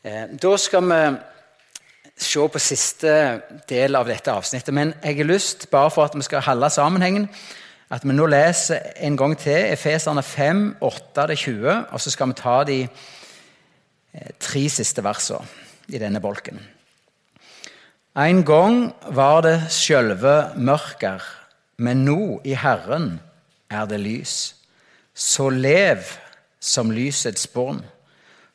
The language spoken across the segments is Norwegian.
Eh, da skal vi se på siste del av dette avsnittet. Men jeg har lyst, bare for at vi skal holde sammenhengen, at vi nå leser en gang til Efeserne 5, 8-20, og så skal vi ta de eh, tre siste versene i denne bolken. En gang var det sjølve mørker, men nå i Herren er det lys. Så lev som lysets barn.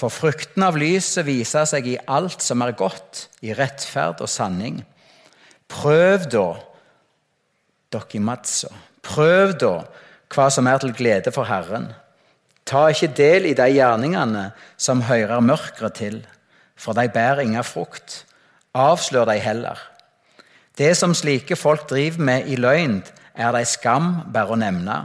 For frukten av lyset viser seg i alt som er godt, i rettferd og sanning. Prøv da, dokimatso, prøv da hva som er til glede for Herren. Ta ikke del i de gjerningene som hører mørket til, for de bærer ingen frukt. Avslør de heller. Det som slike folk driver med i løgn, er de skam bare å nevne.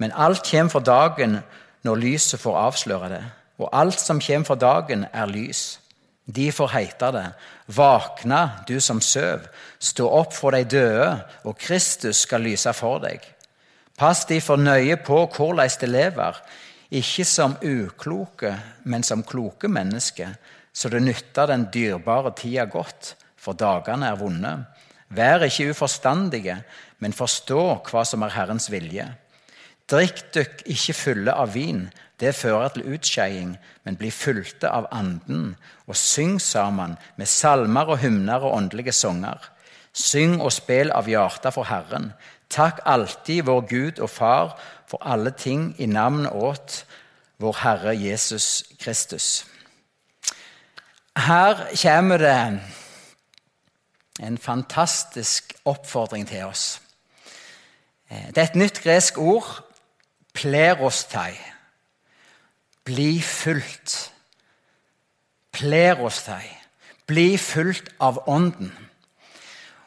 Men alt kommer for dagen når lyset får avsløre det og alt som kommer for dagen, er lys. Derfor heiter det:" Vakna, du som søv, stå opp for de døde, og Kristus skal lyse for deg. Pass derfor nøye på hvordan de lever, ikke som ukloke, men som kloke mennesker, så det nytter den dyrebare tida godt, for dagene er vonde. Vær ikke uforstandige, men forstå hva som er Herrens vilje. Drikk dykk ikke fulle av vin, det fører til utskeiing, men blir fulgte av Anden, og syng sammen med salmer og hymner og åndelige sanger. Syng og spill av hjertet for Herren. Takk alltid vår Gud og Far for alle ting i navn åt vår Herre Jesus Kristus. Her kommer det en fantastisk oppfordring til oss. Det er et nytt gresk ord, plerostai bli fulgt. Plerostai. Bli fulgt av Ånden.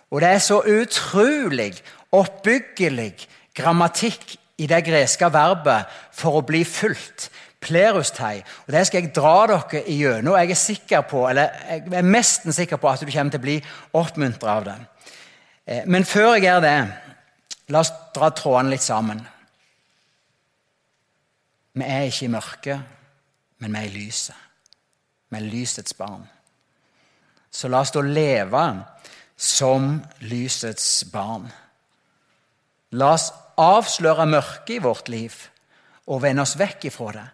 Og det er så utrolig oppbyggelig grammatikk i det greske verbet 'for å bli fulgt'. Plerustei. Og Det skal jeg dra dere igjennom. Jeg er sikker på, eller jeg er mest sikker på at du kommer til å bli oppmuntret av det. Eh, men før jeg gjør det, la oss dra trådene litt sammen. Vi er ikke i mørket, men vi er i lyset. Vi er lysets barn. Så la oss da leve som lysets barn. La oss avsløre mørket i vårt liv og vende oss vekk ifra det.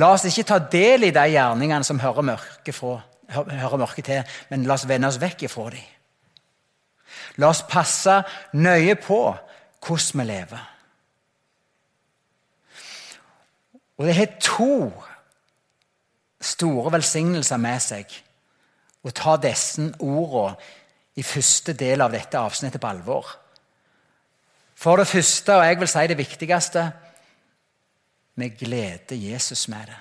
La oss ikke ta del i de gjerningene som hører mørket, fra, hører mørket til, men la oss vende oss vekk ifra dem. La oss passe nøye på hvordan vi lever. Og det har to store velsignelser med seg å ta disse ordene i første del av dette avsnittet på alvor. For det første, og jeg vil si det viktigste vi gleder Jesus med det.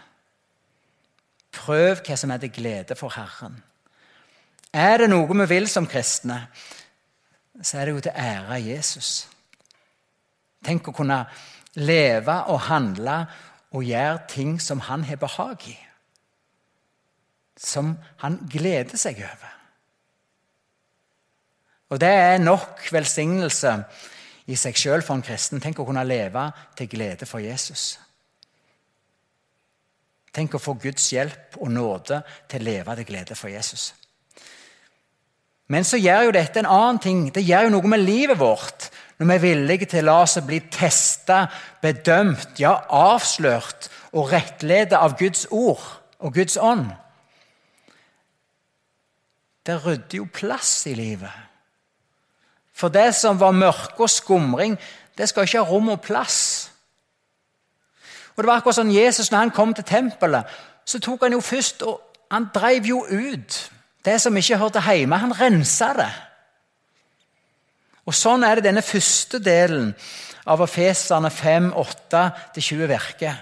Prøv hva som er til glede for Herren. Er det noe vi vil som kristne, så er det jo til ære av Jesus. Tenk å kunne leve og handle og gjøre ting som han har behag i. Som han gleder seg over. Og det er nok velsignelse i seg sjøl for en kristen. Tenk å kunne leve til glede for Jesus. Tenk å få Guds hjelp og nåde til å leve til glede for Jesus. Men så gjør jo dette en annen ting. Det gjør jo noe med livet vårt når vi er villige til å la oss bli testa, bedømt, ja, avslørt og rettledet av Guds ord og Guds ånd. Det rydder jo plass i livet. For det som var mørke og skumring, det skal ikke ha rom og plass. Og det var akkurat sånn Jesus, når han kom til tempelet, så tok han jo først og han drev jo ut det som ikke hørte hjemme. Han rensa det. Og Sånn er det denne første delen av Efeserne 5, 8-20 virker.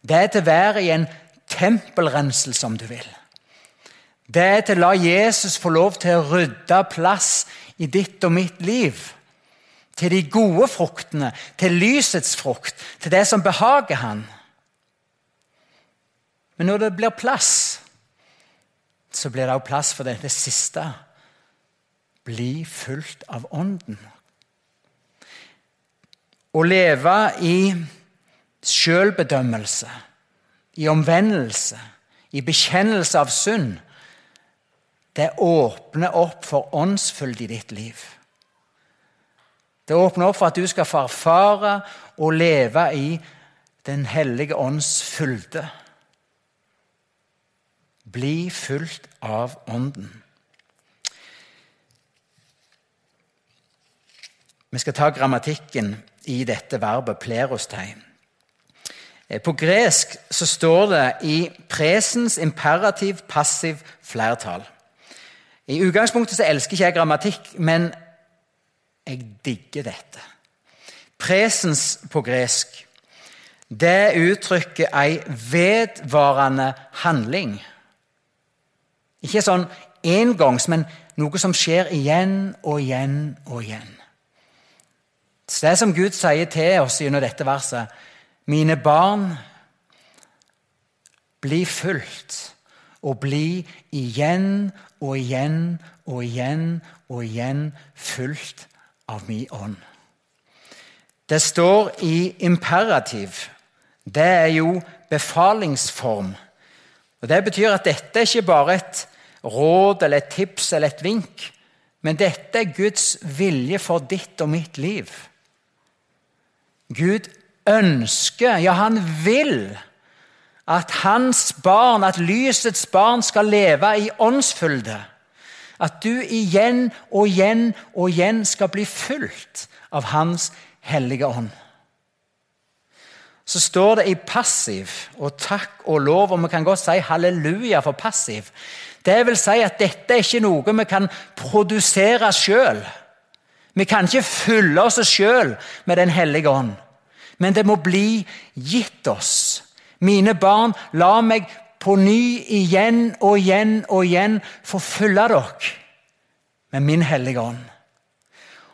Det er til å være i en tempelrenselse, om du vil. Det er til å la Jesus få lov til å rydde plass i ditt og mitt liv. Til de gode fruktene, til lysets frukt, til det som behager han. Men når det blir plass, så blir det også plass for dette siste bli fulgt av Ånden. Å leve i sjølbedømmelse, i omvendelse, i bekjennelse av synd, det åpner opp for åndsfylde i ditt liv. Det åpner opp for at du skal få erfare og leve i Den hellige ånds fylde. Bli fulgt av Ånden. Vi skal ta grammatikken i dette verbet 'plerostei'. Eh, på gresk så står det i presens imperativ passiv flertall. I utgangspunktet så elsker ikke jeg grammatikk, men jeg digger dette. Presens på gresk det uttrykker ei vedvarende handling. Ikke sånn engangs, men noe som skjer igjen og igjen og igjen. Det som Gud sier til oss gjennom dette verset Mine barn, bli fulgt og bli igjen og igjen og igjen og igjen fulgt av min ånd. Det står i imperativ. Det er jo befalingsform. Og Det betyr at dette er ikke bare et råd eller et tips eller et vink, men dette er Guds vilje for ditt og mitt liv. Gud ønsker, ja, han vil, at hans barn, at lysets barn, skal leve i åndsfylde. At du igjen og igjen og igjen skal bli fulgt av Hans hellige ånd. Så står det i passiv og takk og lov, og vi kan godt si halleluja for passiv. Det vil si at dette er ikke noe vi kan produsere sjøl. Vi kan ikke fylle oss sjøl med Den hellige ånd, men det må bli gitt oss. Mine barn, la meg på ny igjen og igjen og igjen få fylle dere med min hellige ånd.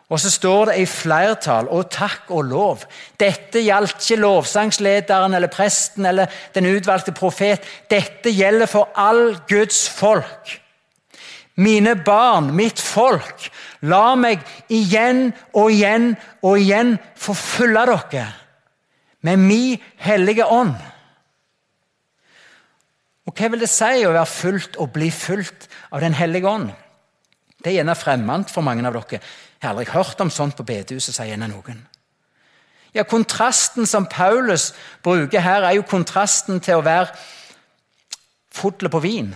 Og så står det i flertall og takk og lov. Dette gjaldt ikke lovsangslederen eller presten eller den utvalgte profet. Dette gjelder for all Guds folk. Mine barn, mitt folk, la meg igjen og igjen og igjen få fylle dere med min hellige ånd. Og Hva vil det si å være fulgt og bli fulgt av Den hellige ånd? Det er gjerne fremmed for mange av dere. Jeg har aldri hørt om sånt på bedehuset, sier gjerne noen. Ja, Kontrasten som Paulus bruker her, er jo kontrasten til å være fuglen på vin.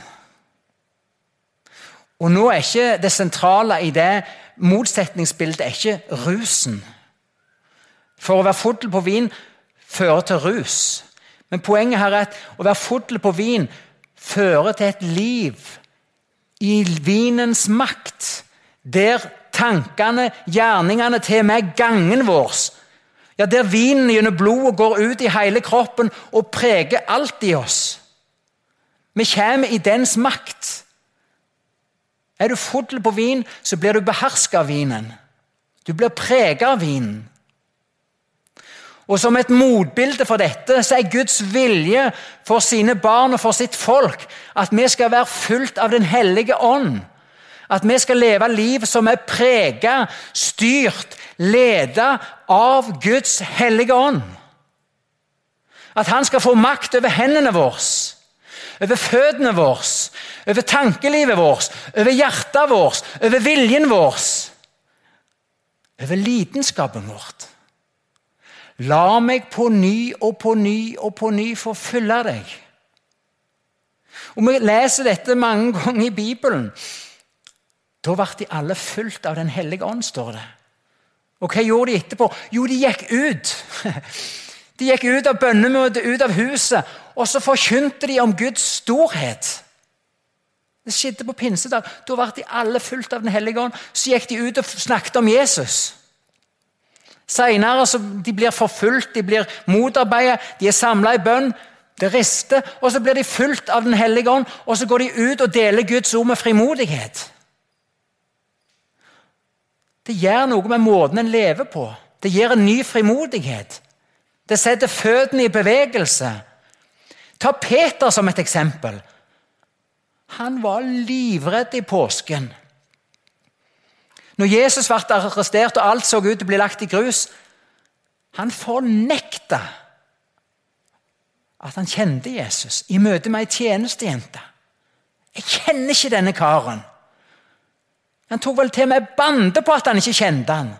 Og nå er ikke det sentrale i det motsetningsbildet er ikke rusen. For å være fodle på vin fører til rus. Men poenget her er at å være fodle på vin fører til et liv i vinens makt, der tankene, gjerningene, til meg gangen vår ja, Der vinen gjennom blodet går ut i hele kroppen og preger alt i oss. Vi kommer i dens makt. Er du fodle på vin, så blir du beherska av vinen. Du blir preget av vinen. Og Som et motbilde for dette så er Guds vilje for sine barn og for sitt folk at vi skal være fulgt av Den hellige ånd. At vi skal leve liv som er preget, styrt, ledet av Guds hellige ånd. At han skal få makt over hendene våre, over føttene våre, over tankelivet vårt, over hjertet vårt, over viljen vår, over lidenskapen vårt. La meg på ny og på ny og på ny få fylle deg. Og Vi leser dette mange ganger i Bibelen. Da ble de alle fulgt av Den hellige ånd, står det. Og hva gjorde de etterpå? Jo, de gikk ut. De gikk ut av bønnemøtet, ut av huset, og så forkynte de om Guds storhet. Det skjedde på pinsedag. Da ble de alle fulgt av Den hellige ånd. Så gikk de ut og snakket om Jesus. Senere de blir forfulgt, de blir motarbeidet, de er samla i bønn. Det rister, og så blir de fulgt av Den hellige ånd, og så går de ut og deler Guds ord med frimodighet. Det gjør noe med måten en lever på. Det gir en ny frimodighet. Det setter føttene i bevegelse. Ta Peter som et eksempel. Han var livredd i påsken. Når Jesus ble arrestert og alt så ut til å bli lagt i grus, han fornekta at han kjente Jesus i møte med ei tjenestejente. Jeg kjenner ikke denne karen. Han tok vel til og med bande på at han ikke kjente han.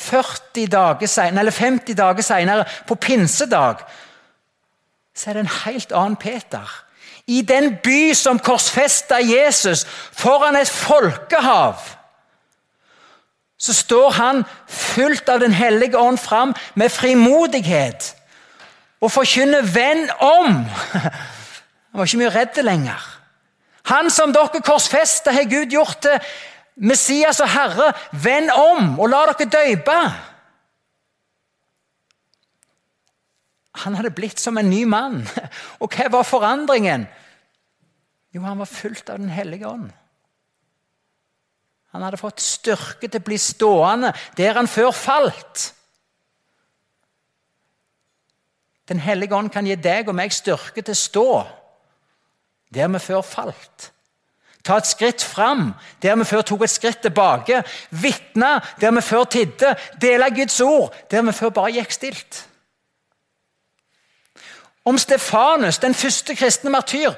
40 dager senere, eller 50 dager senere, på pinsedag, så er det en helt annen Peter. I den by som korsfesta Jesus, foran et folkehav, så står han fullt av Den hellige ånd fram med frimodighet og forkynner 'venn om'. Han var ikke mye redd lenger. Han som dere korsfester, har Gud gjort til Messias og Herre. Vend om og la dere døype. Han hadde blitt som en ny mann. Og hva var forandringen? Jo, han var fullt av Den hellige ånd. Han hadde fått styrke til å bli stående der han før falt. Den hellige ånd kan gi deg og meg styrke til å stå der vi før falt. Ta et skritt fram der vi før tok et skritt tilbake. Vitne der vi før tidde. Dele Guds ord der vi før bare gikk stilt. Om Stefanus, den første kristne martyr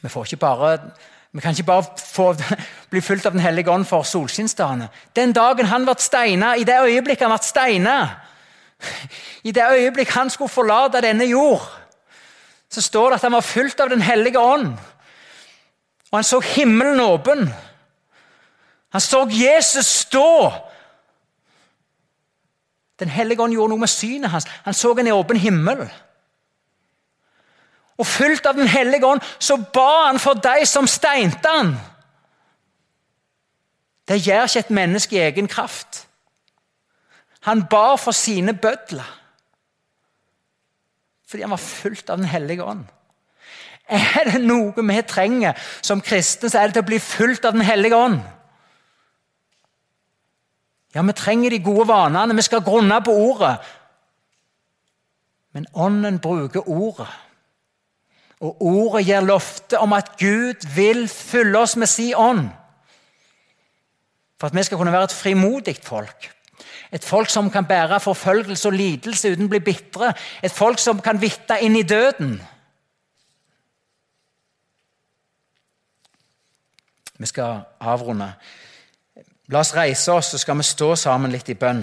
Vi, bare, vi kan ikke bare få, bli fulgt av Den hellige ånd for solskinnsdagene. Den dagen han ble steina, i det øyeblikket han ble steina, i det øyeblikk han skulle forlate denne jord så står det at han var fulgt av Den hellige ånd. Og han så himmelen åpen. Han så Jesus stå. Den hellige ånd gjorde noe med synet hans. Han så en åpen himmel. Og Fylt av Den hellige ånd så ba han for de som steinte han. Det gjør ikke et menneske i egen kraft. Han ba for sine bødler. Fordi han var fullt av Den hellige ånd. Er det noe vi trenger som kristne, så er det til å bli fulgt av Den hellige ånd. Ja, vi trenger de gode vanene, vi skal grunne på ordet. Men Ånden bruker ordet. Og ordet gir løfte om at Gud vil fylle oss med sin ånd. For at vi skal kunne være et frimodig folk. Et folk som kan bære forfølgelse og lidelse uten å bli bitre. Et folk som kan vitte inn i døden. Vi skal avrunde. La oss reise oss, så skal vi stå sammen litt i bønn.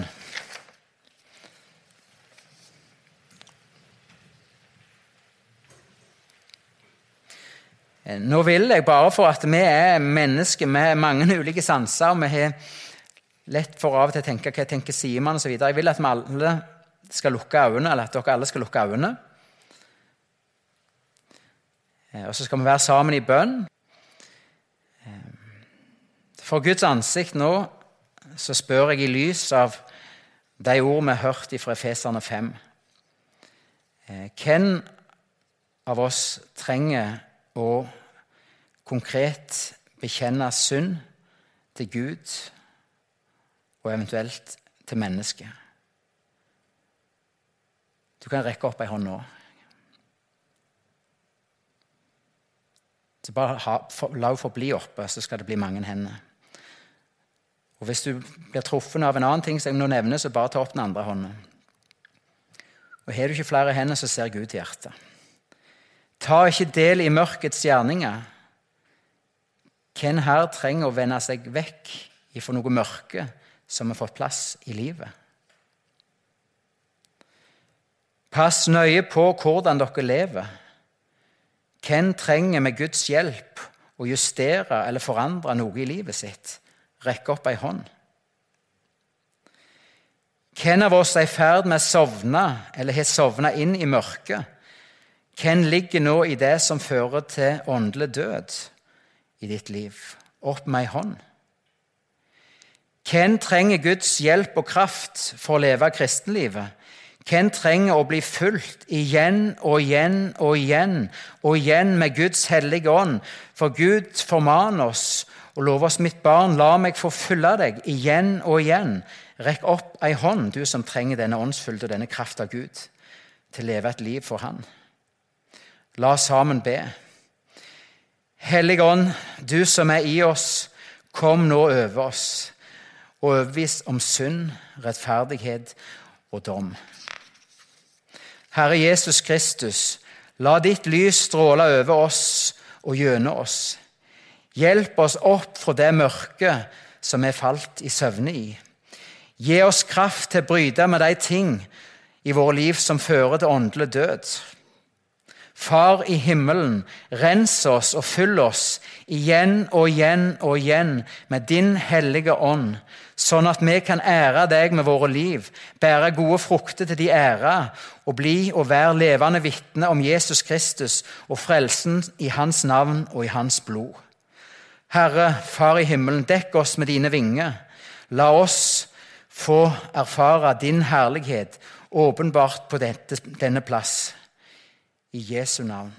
Nå vil jeg bare for at vi er mennesker med mange ulike sanser. og vi har lett for av og til å tenke hva tenker sier man osv. Jeg vil at vi alle skal lukke øynene, eller at dere alle skal lukke øynene. Eh, og så skal vi være sammen i bønn. For Guds ansikt nå så spør jeg i lys av de ord vi har hørt fra Efeserne 5. Eh, hvem av oss trenger å konkret bekjenne synd til Gud og eventuelt til mennesket. Du kan rekke opp ei hånd nå. Så bare ha, for, La henne forbli oppe, så skal det bli mange hender. Og Hvis du blir truffet av en annen ting som jeg nå nevner, så bare ta opp den andre hånden. Og Har du ikke flere hender, så ser Gud til hjertet. Ta ikke del i mørkets gjerninger. Hvem her trenger å vende seg vekk ifra noe mørke som har fått plass i livet. Pass nøye på hvordan dere lever. Hvem trenger med Guds hjelp å justere eller forandre noe i livet sitt? Rekk opp ei hånd. Hvem av oss er i ferd med å sovne eller har sovna inn i mørket? Hvem ligger nå i det som fører til åndelig død i ditt liv? Opp med ei hånd. Hvem trenger Guds hjelp og kraft for å leve kristenlivet? Hvem trenger å bli fulgt igjen og igjen og igjen og igjen med Guds hellige ånd? For Gud formaner oss og lov oss, mitt barn, la meg få fylle deg igjen og igjen. Rekk opp ei hånd, du som trenger denne åndsfylde og denne kraft av Gud, til å leve et liv for Han. La oss sammen be. Hellige Ånd, du som er i oss, kom nå over oss og overbevis om synd, rettferdighet og dom. Herre Jesus Kristus, la ditt lys stråle over oss og gjennom oss. Hjelp oss opp fra det mørket som vi falt i søvne i. Gi oss kraft til å bryte med de ting i våre liv som fører til åndelig død. Far i himmelen, rens oss og fyll oss igjen og igjen og igjen med din hellige ånd, sånn at vi kan ære deg med våre liv, bære gode frukter til de ære og bli og være levende vitne om Jesus Kristus og frelsen i hans navn og i hans blod. Herre, Far i himmelen, dekk oss med dine vinger. La oss få erfare din herlighet åpenbart på dette, denne plass. I Jesu navn.